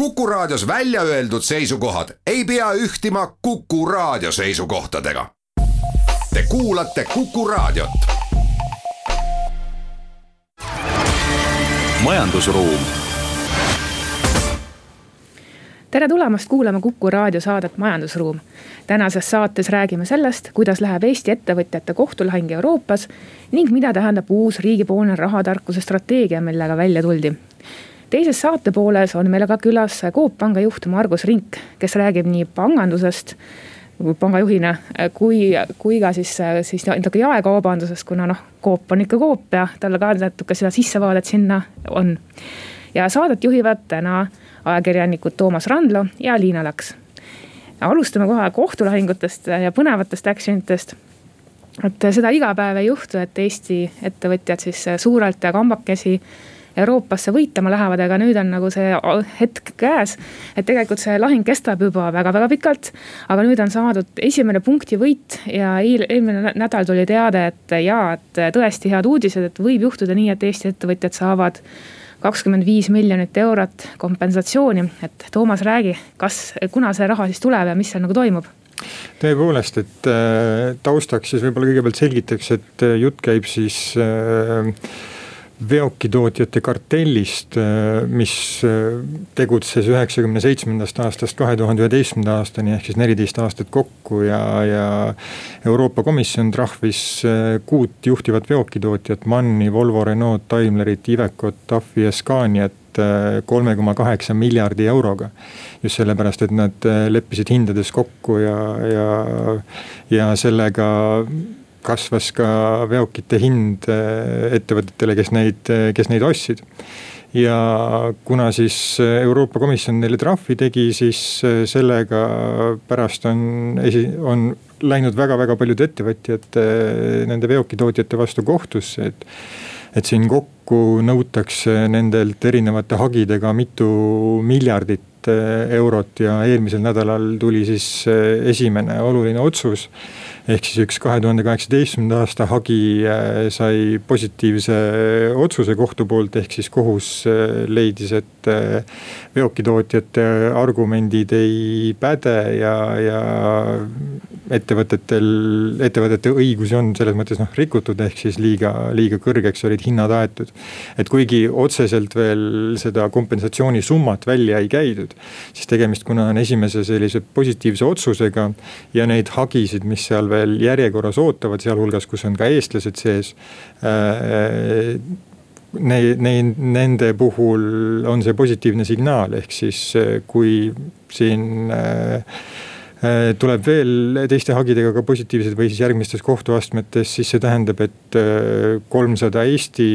Kuku Raadios välja öeldud seisukohad ei pea ühtima Kuku Raadio seisukohtadega. Te kuulate Kuku Raadiot. majandusruum tere tulemast kuulama Kuku raadio saadet Majandusruum. tänases saates räägime sellest, kuidas läheb Eesti ettevõtjate kohtulahing Euroopas ning mida tähendab uus riigipoolne rahatarkuse strateegia, millega välja tuldi. Teises saate pooles on meil aga külas Coop Panga juht Margus Rink, kes räägib nii pangandusest pangajuhina, kui, kui ka siis, siis natuke jaekaubandusest, kuna noh, Coop on ikka Coop ja tal ka natuke seda sissevaadet sinna on. ja saadet juhivad täna ajakirjanikud Toomas Randlo ja Liina Laks. alustame kohe kohtulahingutest ja põnevatest actionitest et seda iga päev ei juhtu, et Eesti ettevõtjad siis suurelt ja kambakesi Euroopasse võitlema lähevad, aga nüüd on nagu see hetk käes. et tegelikult see lahing kestab juba väga-väga pikalt, aga nüüd on saadud esimene punktivõit ja eel, eelmine nädal tuli teade, et jaa, et tõesti head uudised, et võib juhtuda nii, et Eesti ettevõtjad saavad kakskümmend viis miljonit eurot kompensatsiooni, et Toomas, räägi, kas, kuna see raha siis tuleb ja mis seal nagu toimub? tõepoolest, et äh, taustaks siis võib-olla kõigepealt selgitaks, et äh, jutt käib siis äh, veokitootjate kartellist, äh, mis äh, tegutses üheksakümne seitsmendast aastast kahe tuhande üheteistkümnenda aastani ehk siis neliteist aastat kokku ja, ja. Euroopa Komisjon trahvis äh, kuut juhtivat veokitootjat, Manni, Volvo, Renault, Daimlerit, Ivecot, TAFi ja Scaniat kolme koma kaheksa miljardi euroga. just sellepärast, et nad leppisid hindades kokku ja, ja, ja sellega kasvas ka veokite hind eh, ettevõtetele, kes neid, eh, kes neid ostsid. ja kuna siis Euroopa Komisjon neile trahvi tegi, siis sellega pärast on on läinud väga-väga paljud ettevõtjad nende veokitootjate vastu kohtusse, et et siin kokku nõutakse nendelt erinevate hagidega mitu miljardit eurot ja eelmisel nädalal tuli siis esimene oluline otsus ehk siis üks kahe tuhande kaheksateistkümnenda aasta hagi äh, sai positiivse otsuse kohtu poolt, ehk siis kohus äh, leidis, et äh, veokitootjate argumendid ei päde ja, ja ettevõtetel, ettevõtete õigusi on selles mõttes noh rikutud, ehk siis liiga, liiga kõrgeks olid hinnad aetud. et kuigi otseselt veel seda kompensatsioonisummat välja ei käidud, siis tegemist, kuna on esimese sellise positiivse otsusega ja neid hagisid, mis seal veel järjekorras ootavad, sealhulgas, kus on ka eestlased sees äh, Neid, neid, nende puhul on see positiivne signaal, ehk siis äh, kui siin äh, Äh, tuleb veel teiste hagidega ka positiivsed või siis järgmistes kohtuastmetes, siis see tähendab, et äh, kolmsada Eesti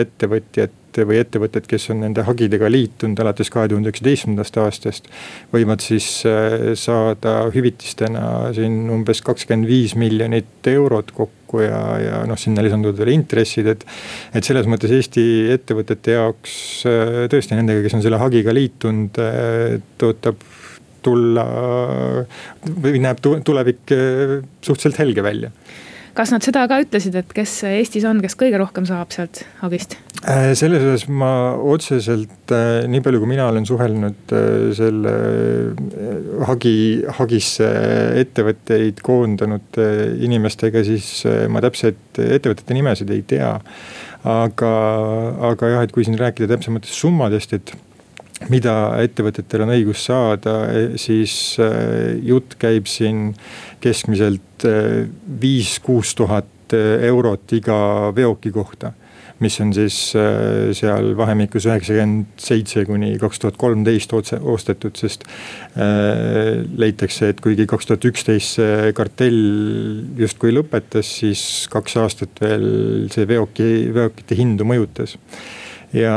ettevõtjat või ettevõtted, kes on nende hagidega liitunud alates kahe tuhande üheksateistkümnendast aastast. võivad siis äh, saada hüvitistena siin umbes kakskümmend viis miljonit eurot kokku ja, ja noh, sinna lisanduvad veel intressid, et. et selles mõttes Eesti ettevõtete jaoks tõesti nendega, kes on selle hagiga liitunud, tõotab tulla või näeb tulevik suhteliselt helge välja kas nad seda ka ütlesid, et kes Eestis on, kes kõige rohkem saab sealt hagist? Äh, selles osas ma otseselt, äh, nii palju kui mina olen suhelnud äh, selle hagi, hagisse ettevõtteid koondanud inimestega, siis ma täpseid ettevõtete nimesid ei tea. aga, aga jah, et kui siin rääkida täpsematest summadest, et mida ettevõtetel on õigus saada, siis äh, jutt käib siin keskmiselt äh, viis-kuus tuhat äh, eurot iga veoki kohta mis on siis seal vahemikus üheksakümmend seitse kuni kaks tuhat kolmteist otse ostetud, sest leitakse, et kuigi kaks tuhat üksteist see kartell justkui lõpetas, siis kaks aastat veel see veoki, veokite hindu mõjutas ja,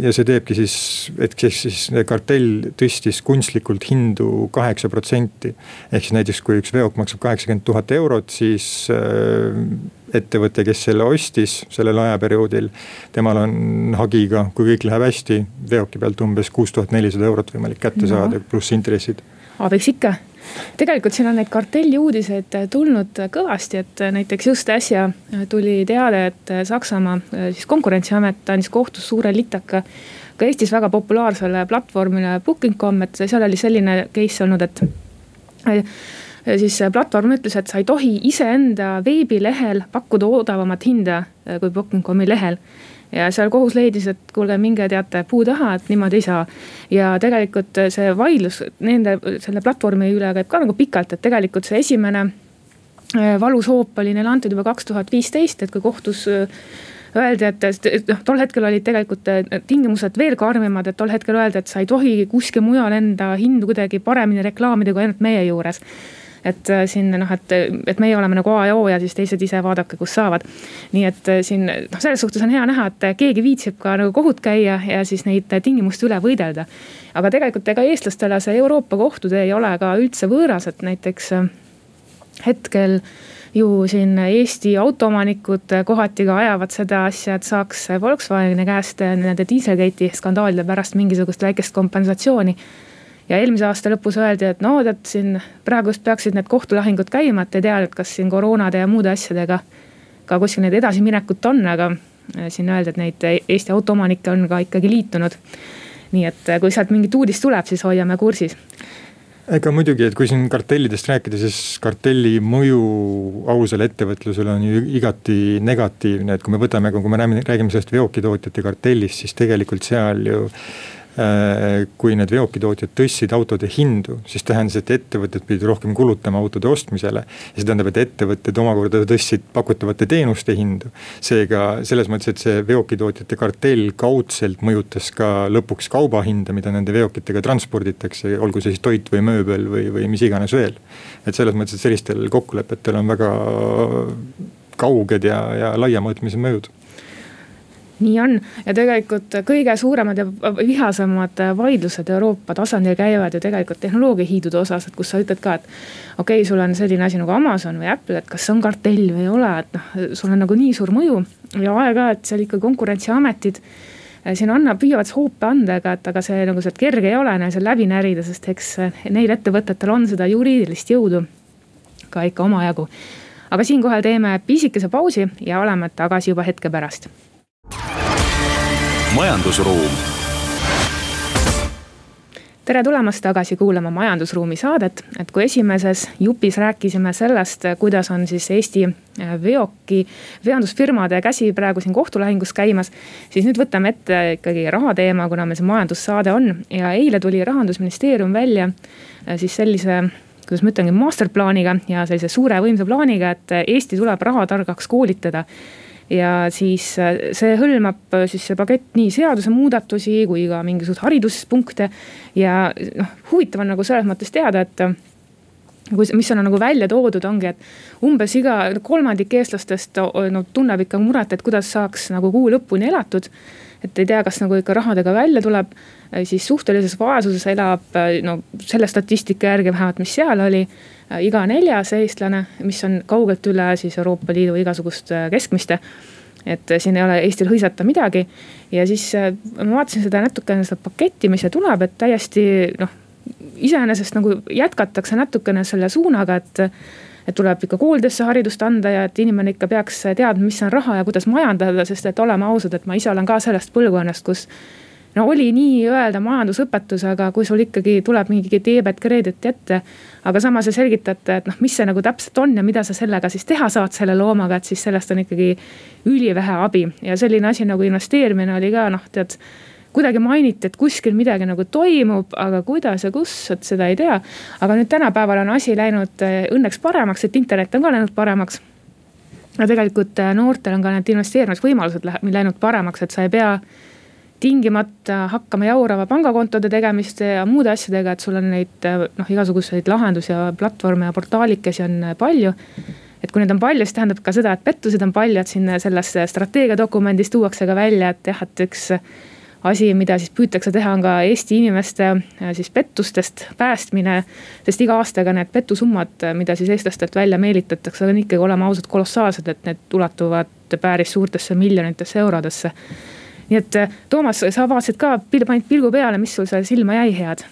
ja see teebki siis, et kes siis kartell tõstis kunstlikult hindu kaheksa protsenti. ehk siis näiteks, kui üks veok maksab kaheksakümmend tuhat eurot, siis äh, ettevõte, kes selle ostis sellel ajaperioodil. temal on hagiga, kui kõik läheb hästi, veoki pealt umbes kuus tuhat nelisada eurot võimalik kätte no. saada, pluss intressid. abiks ikka tegelikult siin on neid kartelliuudiseid tulnud kõvasti, et näiteks just äsja tuli teade, et Saksamaa siis konkurentsiamet andis kohtus suure litaka ka Eestis väga populaarsele platvormile booking.com, et seal oli selline case olnud, et siis platvorm ütles, et sa ei tohi iseenda veebilehel pakkuda odavamat hinda kui booking.com'i lehel ja seal kohus leidis, et kuulge, minge teate puu taha, et niimoodi ei saa. ja tegelikult see vaidlus nende, selle platvormi üle käib ka nagu pikalt, et tegelikult see esimene äh, valus hoop oli neile antud juba kaks tuhat viisteist, et kui kohtus äh, öeldi, et noh, tol hetkel olid tegelikult äh, tingimused veel karmimad, et tol hetkel öeldi, et sa ei tohi kuskil mujal enda hindu kuidagi paremini reklaamida kui ainult meie juures et äh, siin noh, et, et meie oleme nagu A ja O ja siis teised ise vaadake, kus saavad. nii et äh, siin noh, selles suhtes on hea näha, et keegi viitsib ka nagu kohut käia ja siis neid tingimuste üle võidelda. aga tegelikult ega eestlastele see Euroopa kohtutee ei ole ka üldse võõras, et näiteks äh, hetkel ju siin Eesti autoomanikud kohati ka ajavad seda asja, et saaks Volkswageni käest nende Dieselgate'i skandaalide pärast mingisugust väikest kompensatsiooni ja eelmise aasta lõpus öeldi, et no tead siin praegust peaksid need kohtulahingud käima, et ei tea, et kas siin koroonade ja muude asjadega ka kuskil neid edasiminekut on, aga äh, siin öeldi, et neid Eesti autoomanikke on ka ikkagi liitunud. nii et äh, kui sealt mingit uudist tuleb, siis hoiame kursis ega muidugi, et kui siin kartellidest rääkida, siis kartelli mõju ausale ettevõtlusele on ju igati negatiivne, et kui me võtame, kui me räägime, räägime sellest veokitootjate kartellist, siis tegelikult seal ju kui need veokitootjad tõstsid autode hindu, siis tähendas, et ettevõtted pidid rohkem kulutama autode ostmisele. see tähendab, et ettevõtted omakorda tõstsid pakutavate teenuste hindu. seega selles mõttes, et see veokitootjate kartell kaudselt mõjutas ka lõpuks kauba hinda, mida nende veokitega transporditakse, olgu see siis toit või mööbel või, või mis iganes veel. et selles mõttes, et sellistel kokkulepetel on väga kauged ja, ja laiamõõtmised mõjud nii on ja tegelikult kõige suuremad ja vihasemad vaidlused Euroopa tasandil käivad ju tegelikult tehnoloogiahiidude osas, et kus sa ütled ka, et. okei okay,, sul on selline asi nagu Amazon või Apple, et kas see on kartell või ei ole, et noh, sul on nagu nii suur mõju ja aeg-ajalt seal ikka konkurentsiametid eh, siin annab, püüavad hoope anda, aga, et aga see nagu sealt kerge ei ole neil seal läbi närida, sest eks eh, neil ettevõtetel on seda juriidilist jõudu ka ikka omajagu. aga siinkohal teeme pisikese pausi ja oleme tagasi juba hetke pärast majandusruum. Tere tulemast tagasi kuulama Majandusruumi saadet, et kui esimeses jupis rääkisime sellest, kuidas on siis Eesti äh, veoki, veondusfirmade käsi praegu siin kohtulahingus käimas. siis nüüd võtame ette ikkagi rahateema, kuna meil see majandussaade on. Ja eile tuli rahandusministeerium välja äh, siis sellise kuidas ma ütlengi, masterplaaniga ja sellise suure võimsa plaaniga, et Eesti tuleb rahatargaks koolitada ja siis äh, see hõlmab äh, siis see pakett nii seadusemuudatusi kui ka mingisuguseid hariduspunkte. ja noh, huvitav on nagu selles mõttes teada, et äh, kui, mis on nagu välja toodud, ongi, et umbes iga kolmandik eestlastest no tunneb ikka muret, et kuidas saaks nagu kuu lõpuni elatud. et ei tea, kas nagu ikka rahadega välja tuleb, siis suhtelises vaesuses elab no selle statistika järgi vähemalt, mis seal oli Äh, iga neljas eestlane, mis on kaugelt üle siis Euroopa Liidu igasuguste keskmiste. et äh, siin ei ole Eestil hõisata midagi ja siis äh, ma vaatasin seda natukene seda paketti, mis see tuleb, et täiesti noh, iseenesest nagu jätkatakse natukene selle suunaga, et et tuleb ikka koolidesse haridust anda ja et inimene ikka peaks teadma, mis on raha ja kuidas majandada, sest et oleme ausad, et ma ise olen ka sellest põlvkonnast, kus no oli nii-öelda majandusõpetus, aga kui sul ikkagi tuleb mingi teebet kreedit ette. aga samas te selgitate, et noh, mis see nagu täpselt on ja mida sa sellega siis teha saad selle loomaga, et siis sellest on ikkagi ülivähe abi ja selline asi nagu investeerimine oli ka noh, tead kuidagi mainiti, et kuskil midagi nagu toimub, aga kuidas ja kus, et seda ei tea. aga nüüd tänapäeval on asi läinud eh, õnneks paremaks, et internet on ka läinud paremaks. ja tegelikult eh, noortel on ka need investeerimisvõimalused läinud paremaks, et sa ei pea tingimata hakkama jaurama pangakontode tegemiste ja muude asjadega, et sul on neid noh, igasuguseid lahendusi ja platvorme ja portaalikesi on palju. et kui neid on palju, siis tähendab ka seda, et pettuseid on palju, et siin selles strateegiadokumendis tuuakse ka välja, et jah, et üks asi, mida siis püütakse teha, on ka Eesti inimeste siis pettustest päästmine. sest iga aastaga need petusummad, mida siis eestlastelt välja meelitatakse, on ikkagi, oleme ausad, kolossaalsed, et need ulatuvad päris suurtesse miljonitesse eurodesse nii et eh, Toomas, sa vaatasid ka, panid pilgu peale, mis sul seal silma jäi head?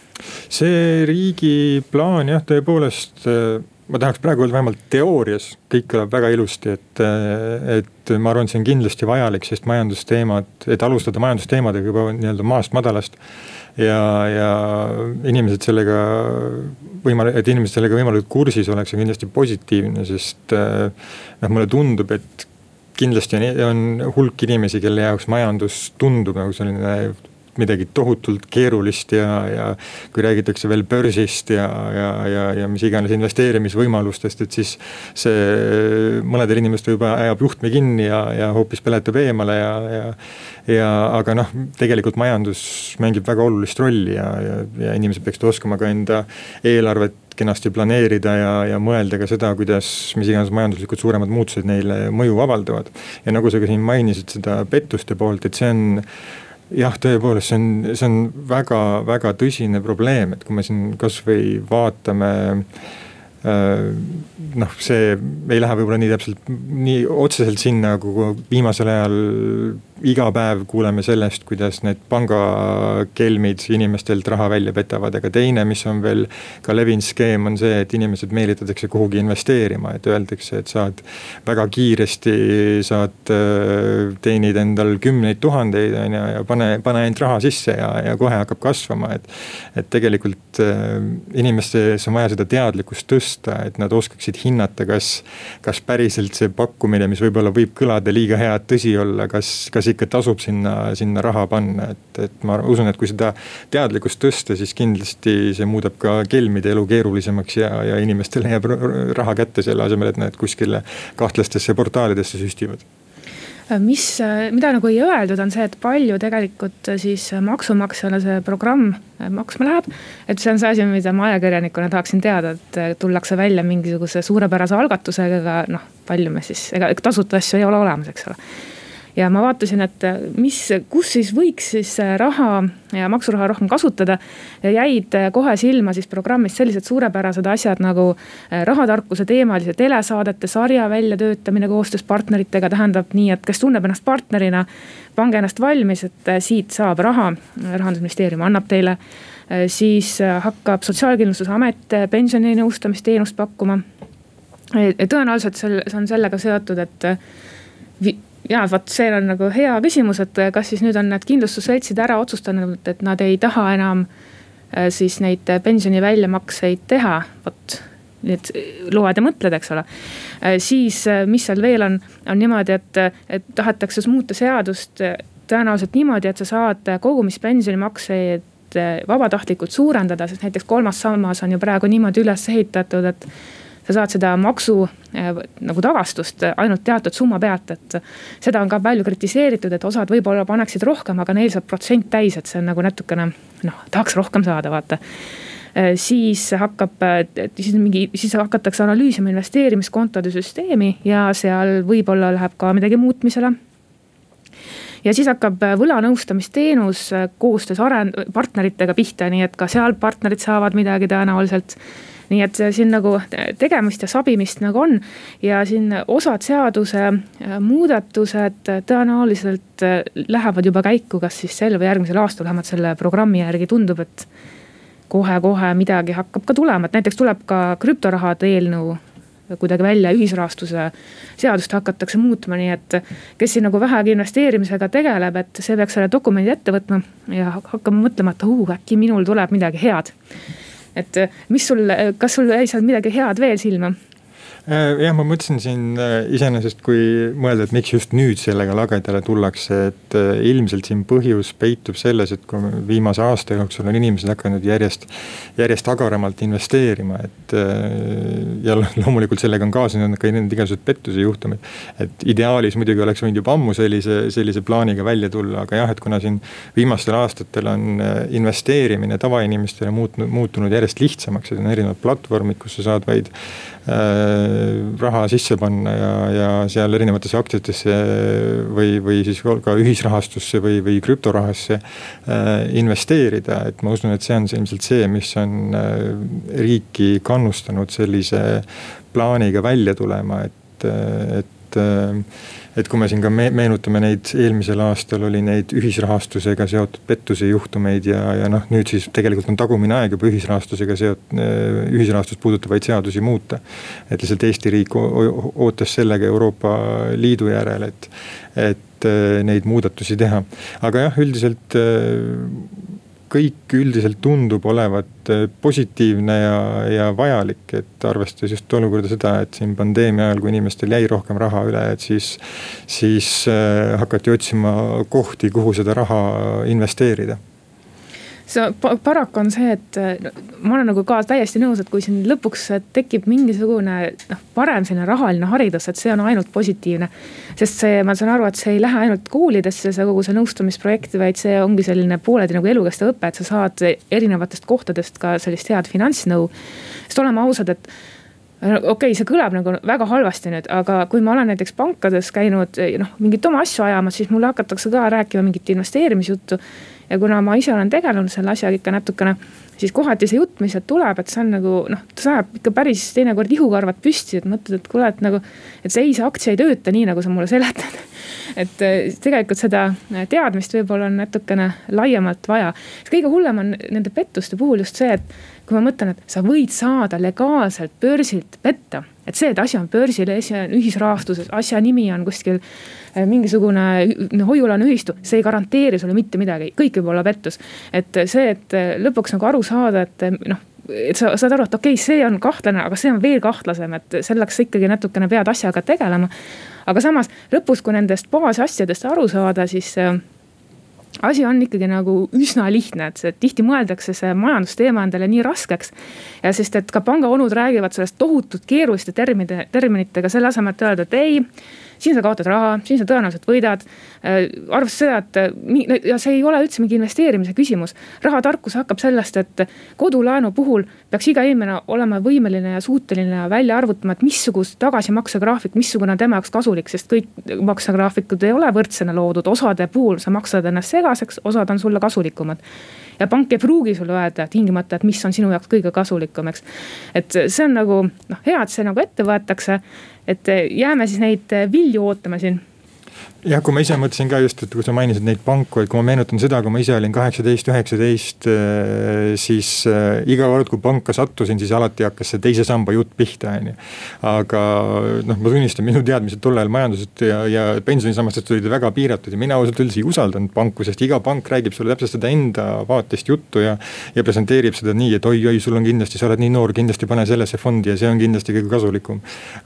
see riigi plaan jah, tõepoolest eh, ma tahaks praegu öelda vähemalt teoorias, kõik kõlab väga ilusti, et, et ma arvan, see on kindlasti vajalik, sest majandusteemad, et alustada majandusteemadega juba nii-öelda maast madalast. ja, ja inimesed sellega võimal-, et inimesed sellega võimalikult kursis oleks, on kindlasti positiivne, sest noh, mulle tundub, et kindlasti on, on hulk inimesi, kelle jaoks majandus tundub nagu selline midagi tohutult keerulist ja, ja kui räägitakse veel börsist ja, ja, ja, ja mis iganes investeerimisvõimalustest, et siis see mõnedel inimestel juba ajab juhtme kinni ja, ja hoopis peletab eemale ja, ja. Ja aga noh, tegelikult majandus mängib väga olulist rolli ja, ja, ja inimesed peaksid oskama ka enda eelarvet kenasti planeerida ja, ja mõelda ka seda, kuidas mis iganes majanduslikud suuremad muutused neile mõju avaldavad. ja nagu sa ka siin mainisid seda pettuste poolt, et see on jah, tõepoolest, see on, see on väga-väga tõsine probleem, et kui me siin kasvõi vaatame äh, noh, see ei lähe võib-olla nii täpselt, nii otseselt sinna, kuhu viimasel ajal iga päev kuuleme sellest, kuidas need pangakelmid inimestelt raha välja petavad, aga teine, mis on veel ka levinud skeem, on see, et inimesed meelitatakse kuhugi investeerima, et öeldakse, et saad väga kiiresti, saad äh, teenid endal kümneid tuhandeid, on ju, ja pane, pane ainult raha sisse ja, ja kohe hakkab kasvama, et. et tegelikult äh, inimestes on vaja seda teadlikkust tõsta, et nad oskaksid hinnata, kas, kas päriselt see pakkumine, mis võib-olla võib kõlada liiga hea, et tõsi olla, kas, kas ikka tasub sinna, sinna raha panna, et, et ma usun, et kui seda teadlikkust tõsta, siis kindlasti see muudab ka kelmide elu keerulisemaks ja, ja inimestele jääb raha kätte selle asemel, et nad kuskile kahtlastesse portaalidesse süstivad mis, mida nagu ei öeldud, on see, et palju tegelikult siis maksumaksjale see programm maksma läheb. et see on see asi, mida ma ajakirjanikuna tahaksin teada, et tullakse välja mingisuguse suurepärase algatusega, aga noh, palju me siis, ega tasuta asju ei ole olemas, eks ole ja ma vaatasin, et äh, mis, kus siis võiks siis äh, raha ja maksuraha rohkem kasutada. jäid äh, kohe silma siis programmis sellised suurepärased asjad nagu rahatarkuse teemalise telesaadete sarja väljatöötamine koostöös partneritega, tähendab nii, et kes tunneb ennast partnerina, pange ennast valmis, et siit saab raha, rahandusministeerium annab teile. siis hakkab Sotsiaalkindlustusamet pensioninõustamisteenust pakkuma. tõenäoliselt see on sellega seotud, et ja vot see on nagu hea küsimus, et kas siis nüüd on need kindlustusseltsid ära otsustanud, et nad ei taha enam äh, siis neid pensioni väljamakseid teha, vot nüüd loed ja mõtled, eks ole. Äh, siis, äh, mis seal veel on, on niimoodi, et, et tahetakse muuta seadust tõenäoliselt niimoodi, et sa saad kogumispensionimakseid vabatahtlikult suurendada, sest näiteks kolmas sammas on ju praegu niimoodi üles ehitatud, et sa saad seda maksu äh, nagu tagastust ainult teatud summa pealt, et seda on ka palju kritiseeritud, et osad võib-olla paneksid rohkem, aga neil saab protsent täis, et see on nagu natukene noh, tahaks rohkem saada, vaata. Äh, siis hakkab, siis mingi, siis hakatakse analüüsima investeerimiskontode süsteemi ja seal võib-olla läheb ka midagi muutmisele. Ja siis hakkab võlanõustamisteenus koostöös arend-, partneritega pihta, nii et ka seal partnerid saavad midagi tõenäoliselt nii et siin nagu tegemist ja sabimist nagu on. Ja siin osad seaduse äh, muudatused tõenäoliselt äh, lähevad juba käiku, kas siis sel või järgmisel aastal, vähemalt selle programmi järgi tundub, et kohe-kohe midagi hakkab ka tulema, et näiteks tuleb ka krüptorahade eelnõu kuidagi välja, ühisrahastuse seadust hakatakse muutma, nii et kes siin nagu vähegi investeerimisega tegeleb, et see peaks selle dokumendi ette võtma ja hakkama mõtlema, et uh, äkki minul tuleb midagi head et äh, mis sul, äh, kas sul jäi seal midagi head veel silma? Äh, jah, ma mõtlesin siin iseenesest, kui mõelda, et miks just nüüd sellega lagedale tullakse, et ilmselt siin põhjus peitub selles, et kui viimase aasta jooksul on inimesed hakanud järjest, järjest agaramalt investeerima, et. ja loomulikult sellega on kaasnenud ka need igasugused pettuse juhtumid. et ideaalis muidugi oleks võinud juba ammu sellise, sellise plaaniga välja tulla, aga jah, et kuna siin viimastel aastatel on investeerimine tavainimestele muutnud, muutunud järjest lihtsamaks, et on erinevad platvormid, kus sa saad vaid Äh, raha sisse panna ja, ja seal erinevatesse aktsiatesse või, või siis ka ühisrahastusse või, või krüptorahasse äh, investeerida. et ma usun, et see on see ilmselt see, mis on äh, riiki kannustanud sellise plaaniga välja tulema, et, et et et kui me siin ka me meenutame neid, eelmisel aastal oli neid ühisrahastusega seotud pettuse juhtumeid ja, ja noh, nüüd siis tegelikult on tagumine aeg juba ühisrahastusega seot-, ühisrahastust puudutavaid seadusi muuta. et lihtsalt Eesti riik ootas sellega Euroopa Liidu järele, et, et neid muudatusi teha. aga jah, üldiselt kõik üldiselt tundub olevat äh, positiivne ja, ja vajalik, et arvestades just olukorda seda, et siin pandeemia ajal, kui inimestel jäi rohkem raha üle, et siis. siis äh, hakati otsima kohti, kuhu seda raha investeerida see paraku on see, et no, ma olen nagu ka täiesti nõus, et kui siin lõpuks tekib mingisugune noh, parem selline rahaline haridus, et see on ainult positiivne. sest see, ma saan aru, et see ei lähe ainult koolidesse, see kogu see nõustamisprojekt, vaid see ongi selline pooleldi nagu elukestev õpe, et sa saad erinevatest kohtadest ka sellist head finantsnõu. sest oleme ausad, et okei okay,, see kõlab nagu väga halvasti nüüd, aga kui ma olen näiteks pankades käinud noh, mingeid oma asju ajamas, siis mulle hakatakse ka rääkima mingit investeerimisjuttu ja kuna ma ise olen tegelenud selle asjaga ikka natukene, siis kohati see jutt, mis sealt tuleb, et see on nagu noh, ta sajab ikka päris teinekord ihukarvad püsti, et mõtled, et kuule, et nagu. et see ei, see aktsia ei tööta nii, nagu sa mulle seletad. et eh, tegelikult seda teadmist võib-olla on natukene laiemalt vaja. kõige hullem on nende pettuste puhul just see, et kui ma mõtlen, et sa võid saada legaalselt börsilt petta et see, et asi on börsil, asi on ühisrahastuses, asja nimi on kuskil äh, mingisugune hoiu-laenuühistu, see ei garanteeri sulle mitte midagi, kõik võib olla pettus. et see, et äh, lõpuks nagu aru saada, et äh, noh et sa saad aru, et okei okay,, see on kahtlane, aga see on veel kahtlasem, et selleks ikkagi natukene pead asjaga tegelema. aga samas lõpus, kui nendest baasasjadest aru saada, siis asi on ikkagi nagu üsna lihtne, et see tihti mõeldakse see majandusteema endale nii raskeks. ja sest, et ka pangaonud räägivad sellest tohutult keeruliste terminite, terminitega selle asemel, et öelda, et ei siin sa kaotad raha, siin sa tõenäoliselt võidad. Äh, arvestades seda, et äh, ja see ei ole üldse mingi investeerimise küsimus. rahatarkus hakkab sellest, et kodulaenu puhul peaks iga inimene olema võimeline ja suuteline välja arvutama, et missugust tagasimaksegraafik, missugune on tema jaoks kasulik, sest kõik maksegraafikud ei ole võrdsena loodud, osade puhul sa maksad ennast segaseks, osad on sulle kasulikumad ja pank ei pruugi sulle öelda tingimata, et mis on sinu jaoks kõige kasulikum, eks. et see on nagu noh, hea, et see nagu ette võetakse et jääme siis neid vilju ootama siin jah, kui ma ise mõtlesin ka just, et kui sa mainisid neid panku, et kui ma meenutan seda, kui ma ise olin kaheksateist, üheksateist, äh, siis äh, iga kord, kui panka sattusin, siis alati hakkas see teise samba jutt pihta, on ju. aga noh, ma tunnistan, minu teadmised tol ajal majandusest ja, ja pensionisammastest olid väga piiratud ja mina ausalt öeldes ei usaldanud panku, sest iga pank räägib sulle täpselt seda enda vaatest juttu ja. ja presenteerib seda nii, et oi-oi, sul on kindlasti, sa oled nii noor, kindlasti pane sellesse fondi ja see on kindlasti kõige kasulikum.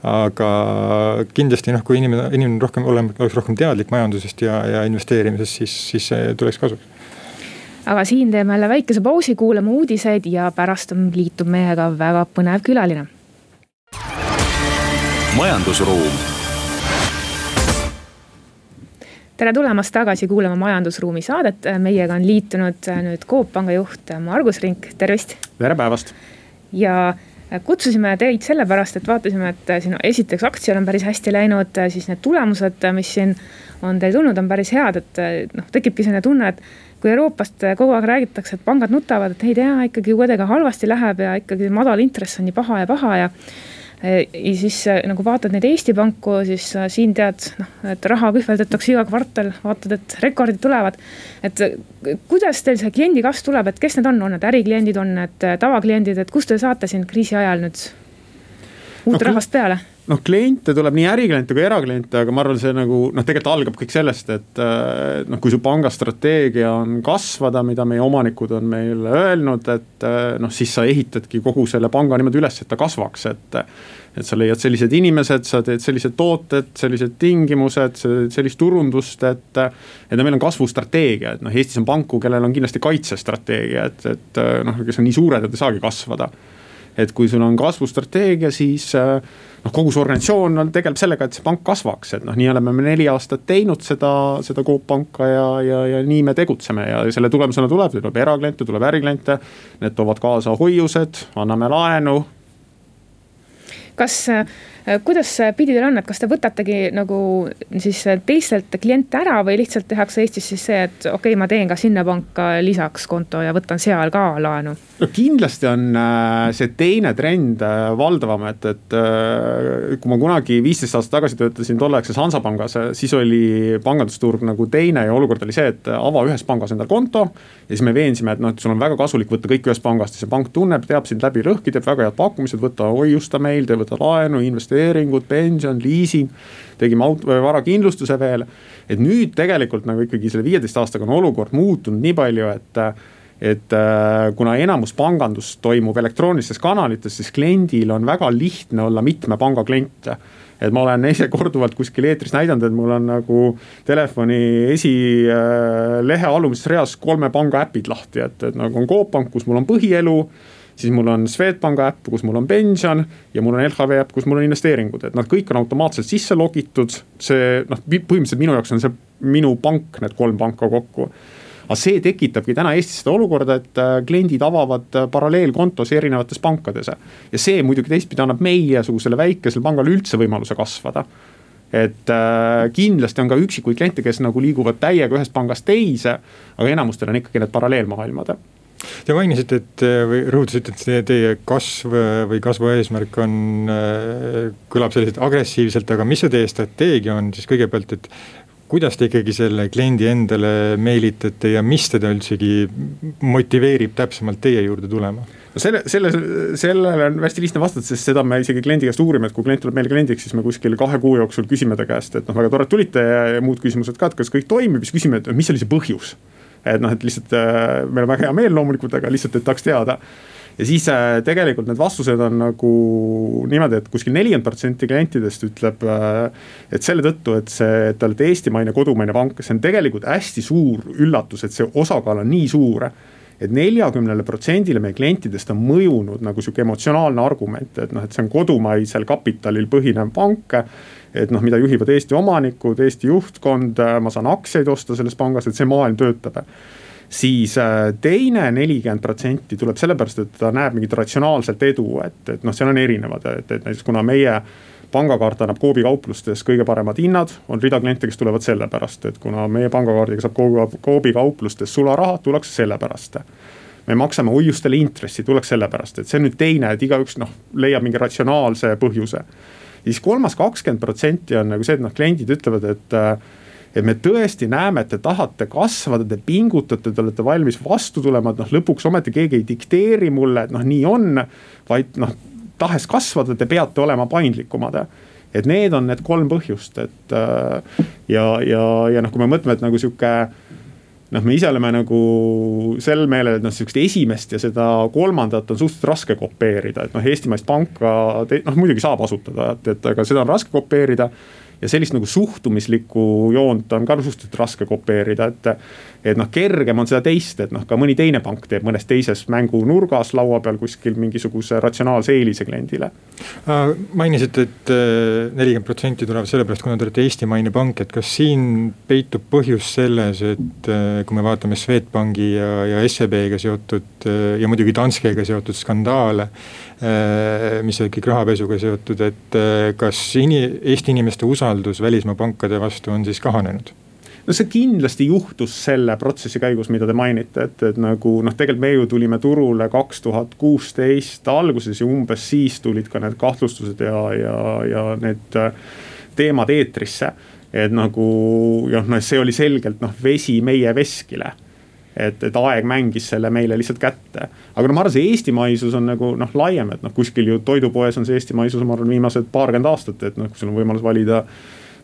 aga kindlasti noh, kui inimene, inimene rohkem, olema, oleks rohkem teadlik teadlik majandusest ja, ja investeerimisest, siis, siis see tuleks kasuks aga siin teeme jälle väikese pausi, kuulame uudiseid ja pärast liitub meiega väga põnev külaline. majandusruum. tere tulemast tagasi kuulama Majandusruumi saadet, meiega on liitunud nüüd Coop Panga juht Margus Rink, tervist. tere päevast. ja kutsusime teid sellepärast, et vaatasime, et siin esiteks aktsial on päris hästi läinud, siis need tulemused, mis siin on teil tulnud, on päris head, et noh, tekibki selline tunne, et kui Euroopast kogu aeg räägitakse, et pangad nutavad, et ei tea, ikkagi kuidagi halvasti läheb ja ikkagi madal intress on nii paha ja paha ja ja siis nagu vaatad neid Eesti panku, siis siin tead noh, et raha kühveldatakse iga kvartal, vaatad, et rekordid tulevad. et kuidas teil see kliendi kasv tuleb, et kes need on, on need ärikliendid, on need tavakliendid, et kust te saate siin kriisi ajal nüüd uut no, rahvast peale? Noh, kliente tuleb nii ärikliente kui erakliente, aga ma arvan, see nagu noh, tegelikult algab kõik sellest, et äh, noh, kui su panga strateegia on kasvada, mida meie omanikud on meile öelnud, et äh, noh, siis sa ehitadki kogu selle panga niimoodi üles, et ta kasvaks, et. et sa leiad sellised inimesed, sa teed sellised tooted, sellised tingimused, sellist turundust, et. et meil on kasvustrateegia, et noh, Eestis on panku, kellel on kindlasti kaitsestrateegia, et, et noh, kes on nii suured, et ei saagi kasvada. Et kui sul on kasvustrateegia, siis äh, noh, kogu see organisatsioon tegeleb sellega, et see pank kasvaks, et noh, nii oleme me neli aastat teinud seda, seda Coop panka ja, ja, ja nii me tegutseme ja selle tulemusena tuleb, tuleb erakliente, tuleb ärikliente. Need toovad kaasa hoiused, anname laenu. kas, kuidas pidi teil on, et kas te võtategi nagu siis teistelt kliente ära või lihtsalt tehakse Eestis siis see, et okei okay,, ma teen ka sinna panka lisaks konto ja võtan seal ka laenu? no kindlasti on äh, see teine trend äh, valdavam, et, et äh, kui ma kunagi viisteist aastat tagasi töötasin tolleaegses Hansapangas, siis oli pangandusturg nagu teine ja olukord oli see, et ava ühes pangas endal konto. ja siis me veensime, et noh, et sul on väga kasulik võtta kõik ühest pangast ja see pank tunneb, teab sind läbi lõhki, teeb väga head pakkumised, võta hoiusta meil, võta laenu, investeeringud, pension, liising. tegime auto, varakindlustuse veel, et nüüd tegelikult nagu ikkagi selle viieteist aastaga on olukord muutunud nii palju, et et äh, kuna enamus pangandust toimub elektroonilistes kanalites, siis kliendil on väga lihtne olla mitme panga klient et ma olen ise korduvalt kuskil eetris näidanud, et mul on nagu telefoni esilehe äh, alumises reas kolme panga äpid lahti, et, et nagu on Coop Pank, kus mul on põhielu siis mul on Swedbanka äpp, kus mul on pension ja mul on LHV äpp, kus mul on investeeringud, et nad kõik on automaatselt sisse logitud. see noh, põhimõtteliselt minu jaoks on see minu pank, need kolm panka kokku aga see tekitabki täna Eestis seda olukorda, et äh, kliendid avavad äh, paralleelkontosid erinevates pankades. ja see muidugi teistpidi annab meiesugusele väikesele pangale üldse võimaluse kasvada et äh, kindlasti on ka üksikuid kliente, kes nagu liiguvad täiega ühest pangast teise, aga enamustel on ikkagi need paralleelmaailmad Te mainisite, et või rõhutasite, et teie kasv või kasvu eesmärk on, kõlab selliselt agressiivselt, aga mis see teie strateegia on siis kõigepealt, et kuidas te ikkagi selle kliendi endale meelitate ja mis teda üldsegi motiveerib täpsemalt teie juurde tulema? no selle, selle, sellele on hästi lihtne vastata, sest seda me isegi kliendi käest uurime, et kui klient tuleb meile kliendiks, siis me kuskil kahe kuu jooksul küsime ta käest, et noh, väga tore, et tulite ja, ja muud küsimused ka, et kas kõik toimib, siis küsime, et mis oli see põhjus. Et noh, et lihtsalt äh, meil on väga hea meel loomulikult, aga lihtsalt, et tahaks teada. Ja siis äh, tegelikult need vastused on nagu niimoodi, et kuskil nelikümmend protsenti klientidest ütleb, äh, et selle tõttu, et see, et te olete eestimaine kodumaine pank, see on tegelikult hästi suur üllatus, et see osakaal on nii suur et neljakümnele protsendile meie klientidest on mõjunud nagu sihuke emotsionaalne argument, et noh, et see on kodumaisel kapitalil põhinev pank. et noh, mida juhivad Eesti omanikud, Eesti juhtkond, ma saan aktsiaid osta selles pangas, et see maailm töötab siis äh, teine nelikümmend protsenti tuleb sellepärast, et ta näeb mingit ratsionaalset edu, et, et noh, seal on erinevad, et, et näiteks kuna meie pangakaart annab Coopi kauplustes kõige paremad hinnad, on rida kliente, kes tulevad sellepärast, et kuna meie pangakaardiga saab Coopi kauplustes sularaha, tullakse sellepärast me maksame hoiustele intressi, tullakse sellepärast, et see on nüüd teine, et igaüks noh, leiab mingi ratsionaalse põhjuse. siis kolmas kakskümmend protsenti on nagu see, et noh, kliendid ütlevad, et et me tõesti näeme, et te tahate kasvada, te pingutate, te olete valmis vastu tulema, et noh, lõpuks ometi keegi ei dikteeri mulle, et noh, nii on. vaid noh, tahes kasvada, te peate olema paindlikumad. Et need on need kolm põhjust, et äh, ja, ja, ja noh, kui me mõtleme, et nagu sihuke noh, me ise oleme nagu sel meelel, et noh, sihukest esimest ja seda kolmandat on suhteliselt raske kopeerida, et noh, eestimaist panka noh, muidugi saab asutada, et, et aga seda on raske kopeerida ja sellist nagu suhtumislikku joont on ka suhteliselt raske kopeerida, et. et noh, kergem on seda teist, et noh, ka mõni teine pank teeb mõnes teises mängunurgas laua peal kuskil mingisuguse ratsionaalse eelise kliendile. Äh, mainisite, et äh, nelikümmend protsenti tuleb sellepärast, kuna te olete eestimaine pank, et kas siin peitub põhjus selles, et äh, kui me vaatame Swedbanki ja, ja SEB-ga seotud ja muidugi Danskega seotud skandaale mis on kõik rahapesuga seotud, et äh, kas ini-, Eesti inimeste usaldus välismaa pankade vastu on siis kahanenud? no see kindlasti juhtus selle protsessi käigus, mida te mainite, et, et nagu noh, tegelikult me ju tulime turule kaks tuhat kuusteist alguses ja umbes siis tulid ka need kahtlustused ja, ja, ja need äh, teemad eetrisse. et nagu jah, noh, see oli selgelt noh, vesi meie veskile et, et aeg mängis selle meile lihtsalt kätte. aga no ma arvan, see eestimaisus on nagu noh, laiem, et noh, kuskil ju toidupoes on see eestimaisus, ma arvan, viimased paarkümmend aastat, et noh, kui sul on võimalus valida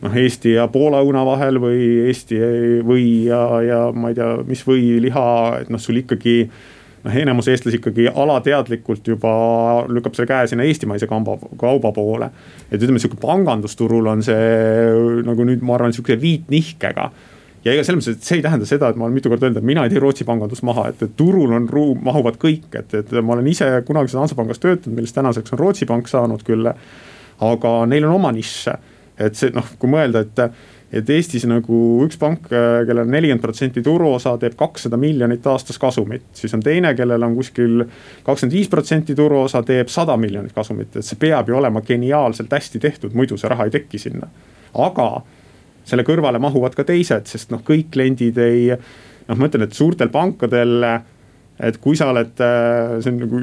noh, Eesti ja Poola õuna vahel või Eesti või ja, ja ma ei tea, mis võiliha, et noh, sul ikkagi noh, enamus eestlasi ikkagi alateadlikult juba lükkab selle käe sinna eestimaise kamba, kauba poole. et ütleme, sihuke pangandusturul on see nagu nüüd ma arvan, sihukese viitnihkega ja ega selles mõttes, et see ei tähenda seda, et ma olen mitu korda öelnud, et mina ei tee Rootsi pangandust maha, et, et turul on ruum, mahuvad kõik, et, et ma olen ise kunagises Hansapangas töötanud, millest tänaseks on Rootsi pank saanud küll. aga neil on oma nišš, et see noh, kui mõelda, et et Eestis nagu üks pank, kellel on nelikümmend protsenti turuosa, teeb kakssada miljonit aastas kasumit. siis on teine, kellel on kuskil kakskümmend viis protsenti turuosa, teeb sada miljonit kasumit, et see peab ju olema geniaalselt hästi tehtud, muidu see raha ei teki sinna. aga selle kõrvale mahuvad ka teised, sest noh, kõik kliendid ei, noh, ma ütlen, et suurtel pankadel et kui sa oled, äh, see on nagu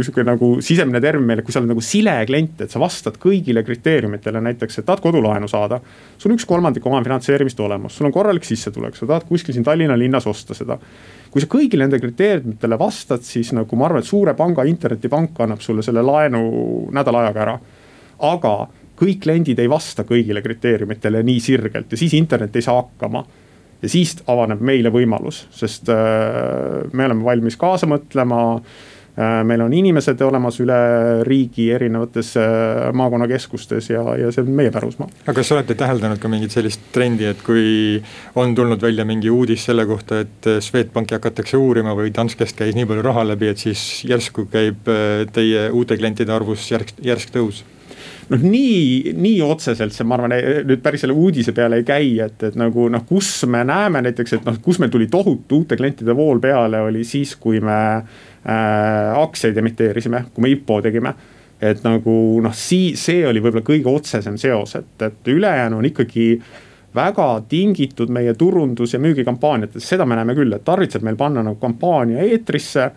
sihuke nagu sisemine termin meil, et kui sa oled nagu sile klient, et sa vastad kõigile kriteeriumitele, näiteks, et tahad kodulaenu saada. sul on üks kolmandik omafinantseerimist olemas, sul on korralik sissetulek, sa tahad kuskil siin Tallinna linnas osta seda. kui sa kõigile nende kriteeriumitele vastad, siis nagu ma arvan, et suure panga internetipank annab sulle selle laenu nädala ajaga ära. aga kõik kliendid ei vasta kõigile kriteeriumitele nii sirgelt ja siis internet ei saa hakkama ja siis avaneb meile võimalus, sest äh, me oleme valmis kaasa mõtlema äh, meil on inimesed olemas üle riigi erinevates äh, maakonnakeskustes ja, ja see on meie pärusmaa. aga kas olete täheldanud ka mingit sellist trendi, et kui on tulnud välja mingi uudis selle kohta, et Swedbanki hakatakse uurima või Danskest käis nii palju raha läbi, et siis järsku käib teie uute klientide arvus järsk, järsk tõus? Noh, nii, nii otseselt see, ma arvan, nüüd päris selle uudise peale ei käi, et, et nagu noh, kus me näeme näiteks, et noh, kus meil tuli tohutu uute klientide vool peale, oli siis, kui me äh, aktsiaid emiteerisime, kui me IPO tegime. Et nagu noh, sii-, see oli võib-olla kõige otsesem seos, et, et ülejäänu on ikkagi väga tingitud meie turundus- ja müügikampaaniatest, seda me näeme küll, et tarvitseb meil panna nagu kampaania eetrisse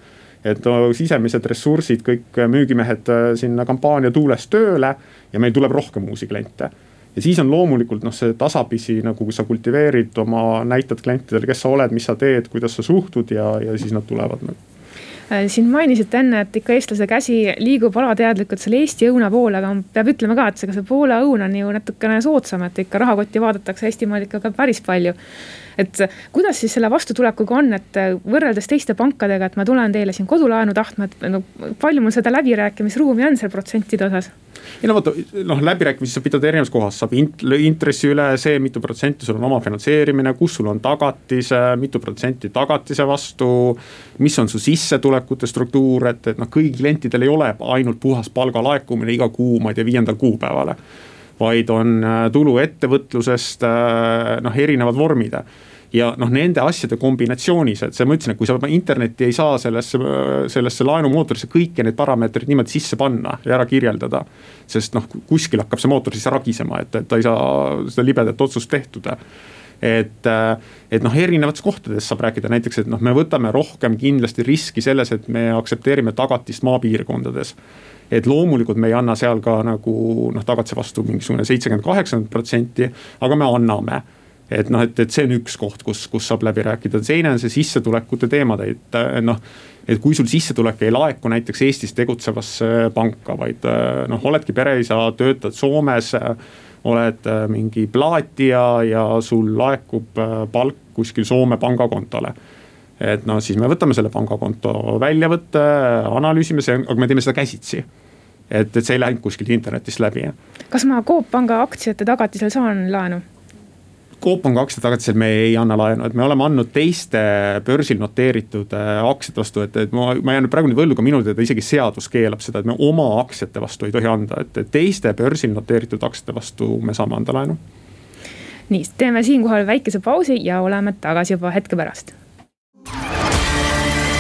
et sisemised ressursid, kõik müügimehed äh, sinna kampaania tuules tööle ja meil tuleb rohkem uusi kliente. Ja siis on loomulikult noh, see tasapisi nagu sa kultiveerid oma, näitad klientidele, kes sa oled, mis sa teed, kuidas sa suhtud ja, ja siis nad tulevad nagu siin mainisite enne, et ikka eestlase käsi liigub alateadlikult selle Eesti õuna poole, aga peab ütlema ka, et ega see Poola õun on ju natukene soodsam, et ikka rahakotti vaadatakse Eestimaal ikka ka päris palju et kuidas siis selle vastutulekuga on, et võrreldes teiste pankadega, et ma tulen teile siin kodulaenu tahtma, et no palju mul seda läbirääkimisruumi on seal protsentide osas? Ei no vaata, noh läbirääkimisi saab pidada erinevas kohas, saab int-, intressi üle see, mitu protsenti sul on omafinantseerimine, kus sul on tagatis, mitu protsenti tagatise vastu. mis on su sissetulekute struktuur, et, et noh, kõigil klientidel ei ole ainult puhas palga laekumine iga kuu, ma ei tea, viiendal kuupäevale vaid on äh, tulu ettevõtlusest, äh, noh, erinevad vormid ja noh, nende asjade kombinatsioonis, et see ma ütlesin, et kui sa internetti ei saa sellesse, sellesse laenumootorisse kõiki neid parameetreid niimoodi sisse panna ja ära kirjeldada. sest noh, kuskil hakkab see mootor siis ragisema, et, et ta ei saa seda libedat otsust tehtud. Et, et noh, erinevates kohtades saab rääkida. Näiteks, et noh, me võtame rohkem kindlasti riski selles, et me aktsepteerime tagatist maapiirkondades. Et loomulikult me ei anna seal ka nagu noh, tagatise vastu mingisugune seitsekümmend, kaheksakümmend protsenti, aga me anname et noh, et, et see on üks koht, kus, kus saab läbi rääkida, teine on see sissetulekute teemad, et noh. et kui sul sissetulek ei laeku näiteks Eestis tegutsevasse panka, vaid noh, oledki pereisa, töötad Soomes. oled mingi plaatija ja sul laekub palk kuskil Soome pangakontole et noh, siis me võtame selle pangakonto väljavõtte, analüüsime see, aga me teeme seda käsitsi. et, et see ei läinud kuskilt internetist läbi. kas ma Coop Panga aktsiate tagatisel saan laenu? Coop Panga aktsiate tagatisel me ei anna laenu, et me oleme andnud teiste börsil noteeritud äh, aktsiate vastu, et, et ma, ma jään nüüd praegu nüüd võlgu, minu teada isegi seadus keelab seda, et me oma aktsiate vastu ei tohi anda, et teiste börsil noteeritud aktsiate vastu me saame anda laenu nii, teeme siinkohal väikese pausi ja oleme tagasi juba hetke pärast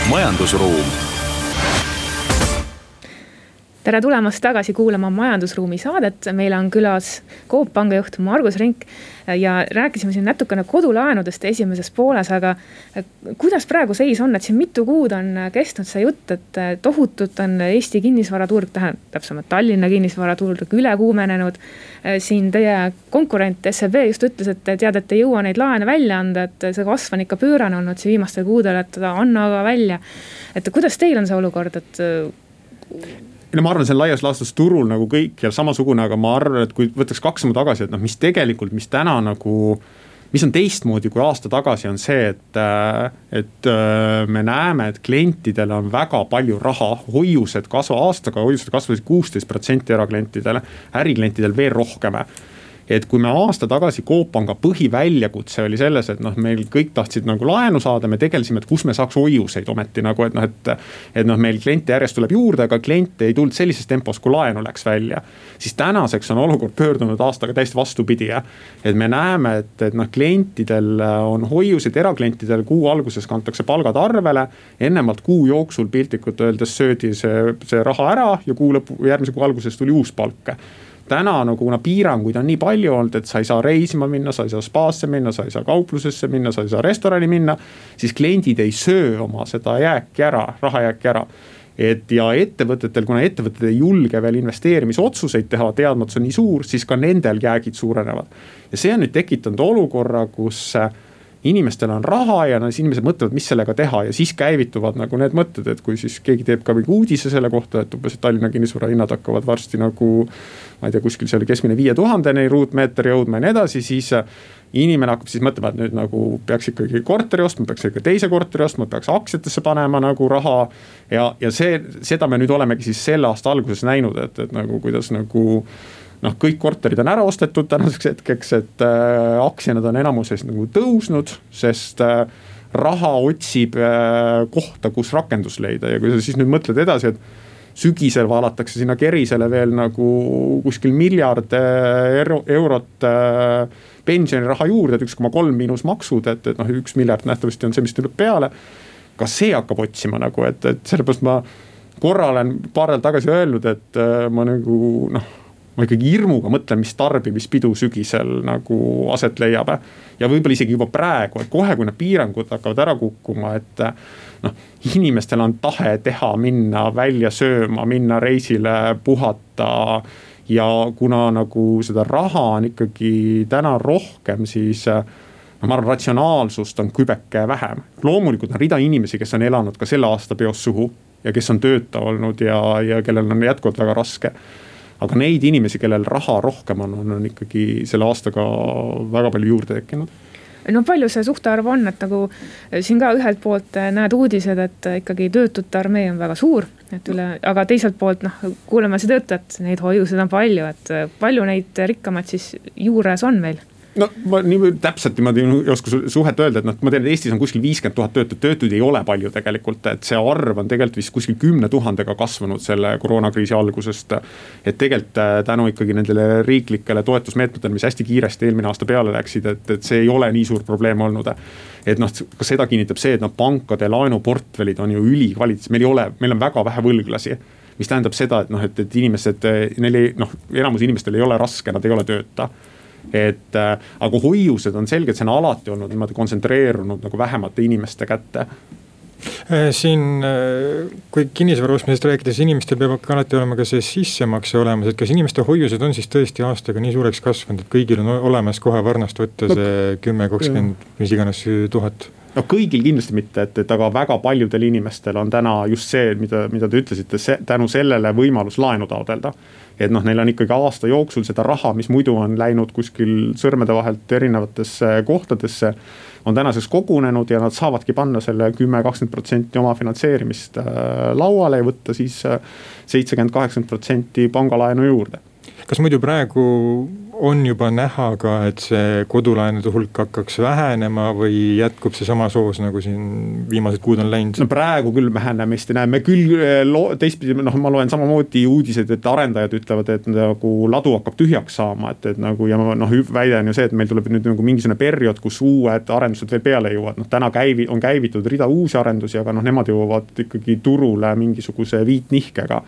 majandusruum. Tere tulemast tagasi kuulama Majandusruumi saadet, meil on külas Coop Panga juht Margus Rink ja rääkisime siin natukene kodulaenudest esimeses pooles, aga kuidas praegu seis on, et siin mitu kuud on kestnud see jutt, et tohutult on Eesti kinnisvaraturg, tähendab täpsemalt Tallinna kinnisvaraturg üle kuumenenud. siin teie konkurent SEB just ütles, et tead, et ei jõua neid laene välja anda, et see kasv on ikka pöörane olnud siin viimastel kuudel, et anna aga välja. et kuidas teil on see olukord, et no ma arvan, see on laias laastus turul nagu kõikjal samasugune, aga ma arvan, et kui võtaks kaks sammu tagasi, et noh, mis tegelikult, mis täna nagu mis on teistmoodi kui aasta tagasi, on see, et, et me näeme, et klientidel on väga palju raha, hoiused kasva, aastaga hoiused kasvasid kuusteist protsenti eraklientidele, äriklientidel veel rohkem et kui me aasta tagasi Coop Panga põhiväljakutse oli selles, et noh, meil kõik tahtsid nagu laenu saada, me tegelesime, et kus me saaks hoiuseid ometi nagu, et noh, et. et noh, meil kliente järjest tuleb juurde, aga kliente ei tulnud sellises tempos, kui laenu läks välja. siis tänaseks on olukord pöördunud aastaga täiesti vastupidi jah. et me näeme, et, et noh, klientidel on hoiuseid, eraklientidel kuu alguses kantakse palgad arvele. ennemalt kuu jooksul piltlikult öeldes söödi see, see raha ära ja kuu lõpu, järgmise kuu alguses tuli uus palk täna nagu kuna piiranguid on nii palju olnud, et sa ei saa reisima minna, sa ei saa spaasse minna, sa ei saa kauplusesse minna, sa ei saa restorani minna. siis kliendid ei söö oma seda jääki ära, rahajääki ära et ja ettevõtetel, kuna ettevõtted ei julge veel investeerimisotsuseid teha, teadmatus on nii suur, siis ka nendel jäägid suurenevad. ja see on nüüd tekitanud olukorra, kus äh, inimestel on raha ja no siis inimesed mõtlevad, mis sellega teha ja siis käivituvad nagu need mõtted, et kui siis keegi teeb ka mingi uudise selle kohta, et umbes, Tallinna kinnisvara hinnad hakkavad varsti nagu. ma ei tea, kuskil see oli keskmine viie tuhandeni ruutmeeter jõudma ja nii edasi, siis inimene hakkab siis mõtlema, et nüüd nagu peaks ikkagi korteri ostma, peaks ikka teise korteri ostma, peaks aktsiatesse panema nagu raha. ja, ja see, seda me nüüd olemegi siis selle aasta alguses näinud, et, et nagu kuidas nagu noh, kõik korterid on ära ostetud tänaseks hetkeks, et äh, aktsiad on enamuses nagu tõusnud, sest äh, raha otsib äh, kohta, kus rakendus leida ja kui sa siis nüüd mõtled edasi, et sügisel valatakse sinna kerisele veel nagu kuskil miljard äh, euro, eurot äh, pensioniraha juurde, et üks koma kolm miinus maksud, et, et noh, üks miljard nähtavasti on see, mis tuleb peale. ka see hakkab otsima nagu, et, et sellepärast ma korra olen paar nädalat tagasi öelnud, et äh, ma nagu noh ma ikkagi hirmuga mõtlen, mis tarbimispidu sügisel nagu aset leiab. ja võib-olla isegi juba praegu, et kohe, kui need piirangud hakkavad ära kukkuma, et noh, inimestel on tahe teha, minna välja sööma, minna reisile, puhata. ja kuna nagu seda raha on ikkagi täna rohkem, siis no ma arvan, ratsionaalsust on kübeke vähem. loomulikult on rida inimesi, kes on elanud ka selle aasta peos suhu ja kes on tööta olnud ja, ja kellel on jätkuvalt väga raske aga neid inimesi, kellel raha rohkem on, on, on ikkagi selle aastaga väga palju juurde tekkinud. No palju see suhtarv on, et nagu eh, siin ka ühelt poolt eh, näed uudised, et eh, ikkagi töötute armee on väga suur, et üle, aga teiselt poolt noh, kuuleme seda juttu, et neid hoiuseid on palju, et palju neid rikkamaid siis juures on meil no ma nii täpselt niimoodi ei oska suhet öelda, et noh, ma tean, et Eestis on kuskil viiskümmend tuhat töötut, töötuid ei ole palju tegelikult, et see arv on tegelikult vist kuskil kümne tuhandega kasvanud selle koroonakriisi algusest. et tegelikult äh, tänu ikkagi nendele riiklikele toetusmeetmetele, mis hästi kiiresti eelmine aasta peale läksid, et, et see ei ole nii suur probleem olnud. et noh, ka seda kinnitab see, et noh, pankade laenuportfellid on ju ülikvaliteetsed, meil ei ole, meil on väga vähe võlglasi mis tähendab seda, et noh, et, et inimesed, neil ei noh, enamus inimestel ei ole raske, nad ei ole tööta et äh, aga hoiused on selgelt, see on alati olnud niimoodi kontsentreerunud nagu vähemate inimeste kätte äh, siin, äh, kui kinnisvara ostmisest rääkida, siis inimestel peab ka alati olema ka see sissemakse olemas, et kas inimeste hoiused on siis tõesti aastaga nii suureks kasvanud, et kõigil on olemas kohe varnast võtta see kümme, kakskümmend, mis iganes tuhat? No kõigil kindlasti mitte, et, et aga väga paljudel inimestel on täna just see, mida, mida te ütlesite, see tänu sellele võimalus laenu taotleda et noh, neil on ikkagi aasta jooksul seda raha, mis muidu on läinud kuskil sõrmede vahelt erinevatesse kohtadesse. on tänaseks kogunenud ja nad saavadki panna selle kümme, kakskümmend protsenti oma finantseerimist äh, lauale ja võtta siis äh, seitsekümmend, kaheksakümmend protsenti pangalaenu juurde kas muidu praegu on juba näha ka, et see kodulaenude hulk hakkaks vähenema või jätkub see sama soos, nagu siin viimased kuud on läinud? no praegu küll vähenemist ei näe, me küll eh, loo-, teistpidi noh, ma loen samamoodi uudiseid, et arendajad ütlevad, et nagu ladu hakkab tühjaks saama, et, et nagu ja noh, väide on ju see, et meil tuleb nüüd nagu mingisugune periood, kus uued arendused veel peale jõuavad, noh täna käivi-, on käivitatud rida uusi arendusi, aga noh, nemad jõuavad ikkagi turule mingisuguse viitnihkega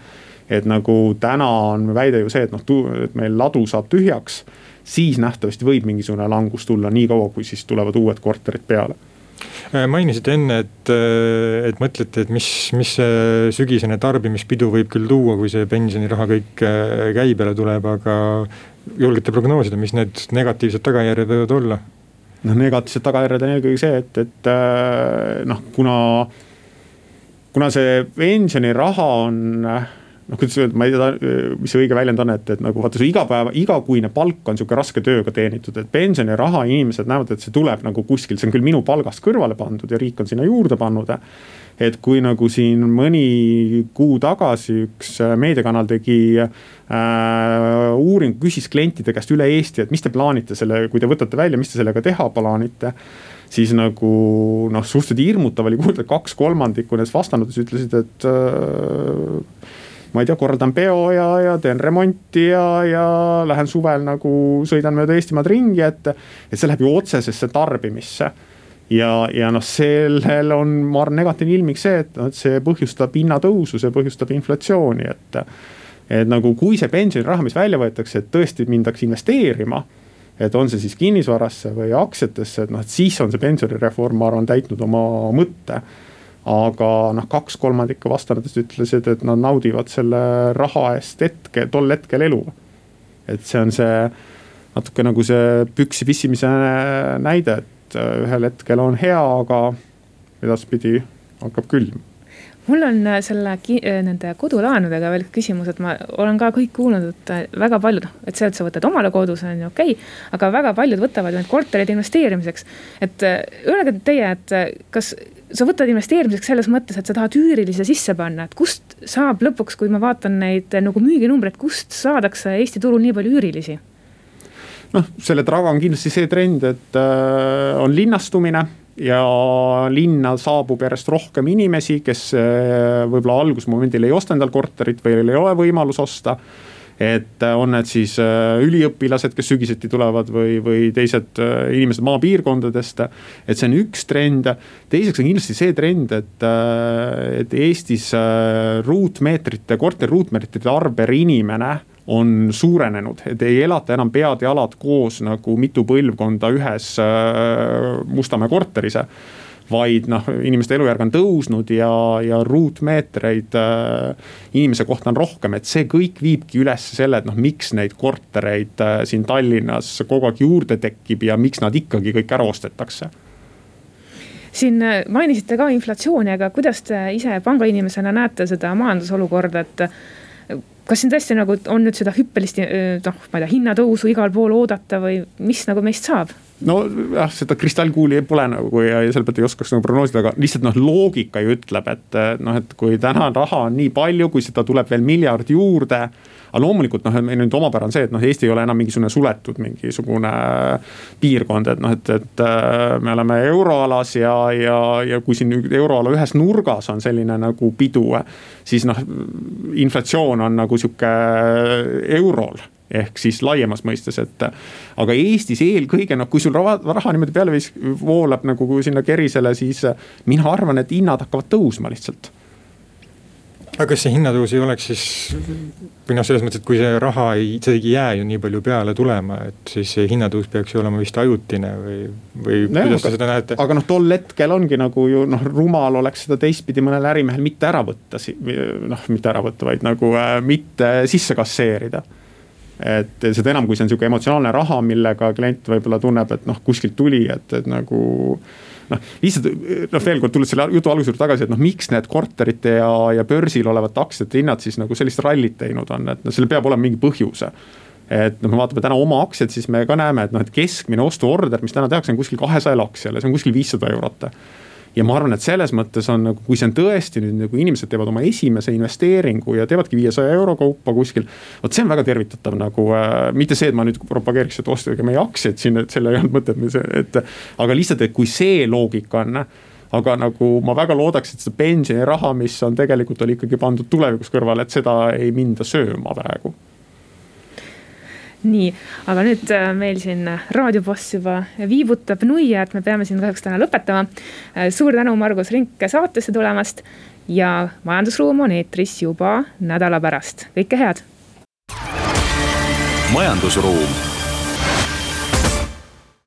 et nagu täna on väide ju see, et noh, et meil ladu saab tühjaks. siis nähtavasti võib mingisugune langus tulla nii kaua, kui siis tulevad uued korterid peale äh, mainisite enne, et, äh, et mõtlete, et mis, mis see sügisene tarbimispidu võib küll tuua, kui see pensioniraha kõik äh, käibele tuleb, aga julgete prognoosida, mis need negatiivsed tagajärjed võivad olla? noh, negatiivsed tagajärjed on eelkõige see, et, et noh, kuna, kuna see pensioniraha on noh, kuidas öelda, ma ei tea, mis see õige väljend on, et, et nagu vaata see igapäeva, igakuine palk on sihuke raske tööga teenitud, et pensioniraha inimesed näevad, et see tuleb nagu kuskilt, see on küll minu palgast kõrvale pandud ja riik on sinna juurde pannud et kui nagu siin mõni kuu tagasi üks meediakanal tegi äh, uuring, küsis klientide käest üle Eesti, et mis te plaanite selle, kui te võtate välja, mis te sellega teha plaanite siis nagu noh, suhteliselt hirmutav oli kuulda, et kaks kolmandikku nendest vastanutest ütlesid, et äh, ma ei tea, korraldan peo ja, ja teen remonti ja, ja lähen suvel nagu sõidan mööda Eestimaad ringi, et. et see läheb ju otsesesse tarbimisse ja, ja noh, sellel on, ma arvan, negatiivne ilming see, et noh, et see põhjustab hinnatõusu, see põhjustab inflatsiooni, et. et nagu, kui see pensioniraha, mis välja võetakse, et tõesti mindakse investeerima. et on see siis kinnisvarasse või aktsiatesse, et noh, et siis on see pensionireform, ma arvan, täitnud oma mõtte aga noh, kaks kolmandikku vastanutest ütlesid, et nad naudivad selle raha eest hetke, tol hetkel elu. et see on see natuke nagu see püksi pissimise näide, et äh, ühel hetkel on hea, aga edaspidi hakkab külm mul on äh, selle, äh, nende kodulaenudega veel küsimus, et ma olen ka kõik kuulnud, et väga paljud, et see, et sa võtad omale kodu, see on ju okei okay,. aga väga paljud võtavad neid kortereid investeerimiseks. et öelge teie, et kas sa võtad investeerimiseks selles mõttes, et sa tahad üürilise sisse panna, et kust saab lõpuks, kui ma vaatan neid nagu müüginumbreid, kust saadakse Eesti turul nii palju üürilisi? noh, selle taga on kindlasti see trend, et äh, on linnastumine ja linna saabub järjest rohkem inimesi, kes äh, võib-olla algusmomendil ei osta endale korterit või ei ole võimalus osta et äh, on need siis üliõpilased, kes sügiseti tulevad või, või teised inimesed maapiirkondadest. et see on üks trend, teiseks on kindlasti see trend, et, et Eestis ruutmeetrite, korteri ruutmeetrite arv per inimene on suurenenud, et ei elata enam pead-jalad koos nagu mitu põlvkonda ühes äh, Mustamäe korteris vaid noh, inimeste elujärg on tõusnud ja, ja ruutmeetreid äh, inimese kohta on rohkem, et see kõik viibki üles selle, et noh, miks neid kortereid äh, siin Tallinnas kogu aeg juurde tekib ja miks nad ikkagi kõik ära ostetakse siin äh, mainisite ka inflatsiooni, aga kuidas te ise pangainimesena näete seda majandusolukorda, et kas siin tõesti nagu on nüüd seda hüppelist noh, ma ei tea, hinnatõusu igal pool oodata või mis nagu meist saab? Nojah, seda kristallkuuli pole nagu ja, ja selle pealt ei oskaks nagu prognoosida, aga lihtsalt noh, loogika ju ütleb, et noh, et kui täna raha on nii palju, kui seda tuleb veel miljard juurde aga loomulikult noh, meil nüüd omapära on see, et noh, Eesti ei ole enam mingisugune suletud mingisugune piirkond, et noh, et, et äh, me oleme euroalas ja, ja, ja kui siin euroala ühes nurgas on selline nagu pidu, siis noh, inflatsioon on nagu sihuke eurol ehk siis laiemas mõistes, et. aga Eestis eelkõige noh, kui sul raha, raha niimoodi peale vis-, voolab nagu sinna kerisele, siis mina arvan, et hinnad hakkavad tõusma lihtsalt aga kas see hinnatõus ei oleks siis või noh, selles mõttes, et kui see raha ei, see ei jää ju nii palju peale tulema, et siis see hinnatõus peaks ju olema vist ajutine või, või no kuidas te seda näete? aga noh, tol hetkel ongi nagu ju noh, rumal oleks seda teistpidi mõnel ärimehel mitte ära võtta, noh, mitte ära võtta, vaid nagu äh, mitte sisse kasseerida et seda enam, kui see on sihuke emotsionaalne raha, millega klient võib-olla tunneb, et noh, kuskilt tuli, et, et nagu noh, lihtsalt noh, veel kord tulles selle jutu alguse juurde tagasi, et noh, miks need korterite ja, ja börsil olevate aktsiate hinnad siis nagu sellist rallit teinud on, et noh, sellel peab olema mingi põhjus. et noh, me vaatame täna oma aktsiaid, siis me ka näeme, et noh, et keskmine ostuorder, mis täna tehakse, on kuskil kahesajal aktsial ja see on kuskil viissada eurot ja ma arvan, et selles mõttes on nagu, kui see on tõesti nüüd nagu inimesed teevad oma esimese investeeringu ja teevadki viiesaja euro kaupa kuskil. vot see on väga tervitatav nagu äh,, mitte see, et ma nüüd propageeriks, et ostage meie aktsiaid siin, et selle ei olnud mõtet, et. aga lihtsalt, et kui see loogika on aga nagu ma väga loodaks, et seda pensioniraha, mis on tegelikult oli ikkagi pandud tulevikus kõrvale, et seda ei minda sööma praegu nii, aga nüüd äh, meil siin raadioboss juba viibutab nuia, et me peame siin kahjuks täna lõpetama. Äh, suur tänu, Margus Rink saatesse tulemast ja Majandusruum on eetris juba nädala pärast, kõike head. majandusruum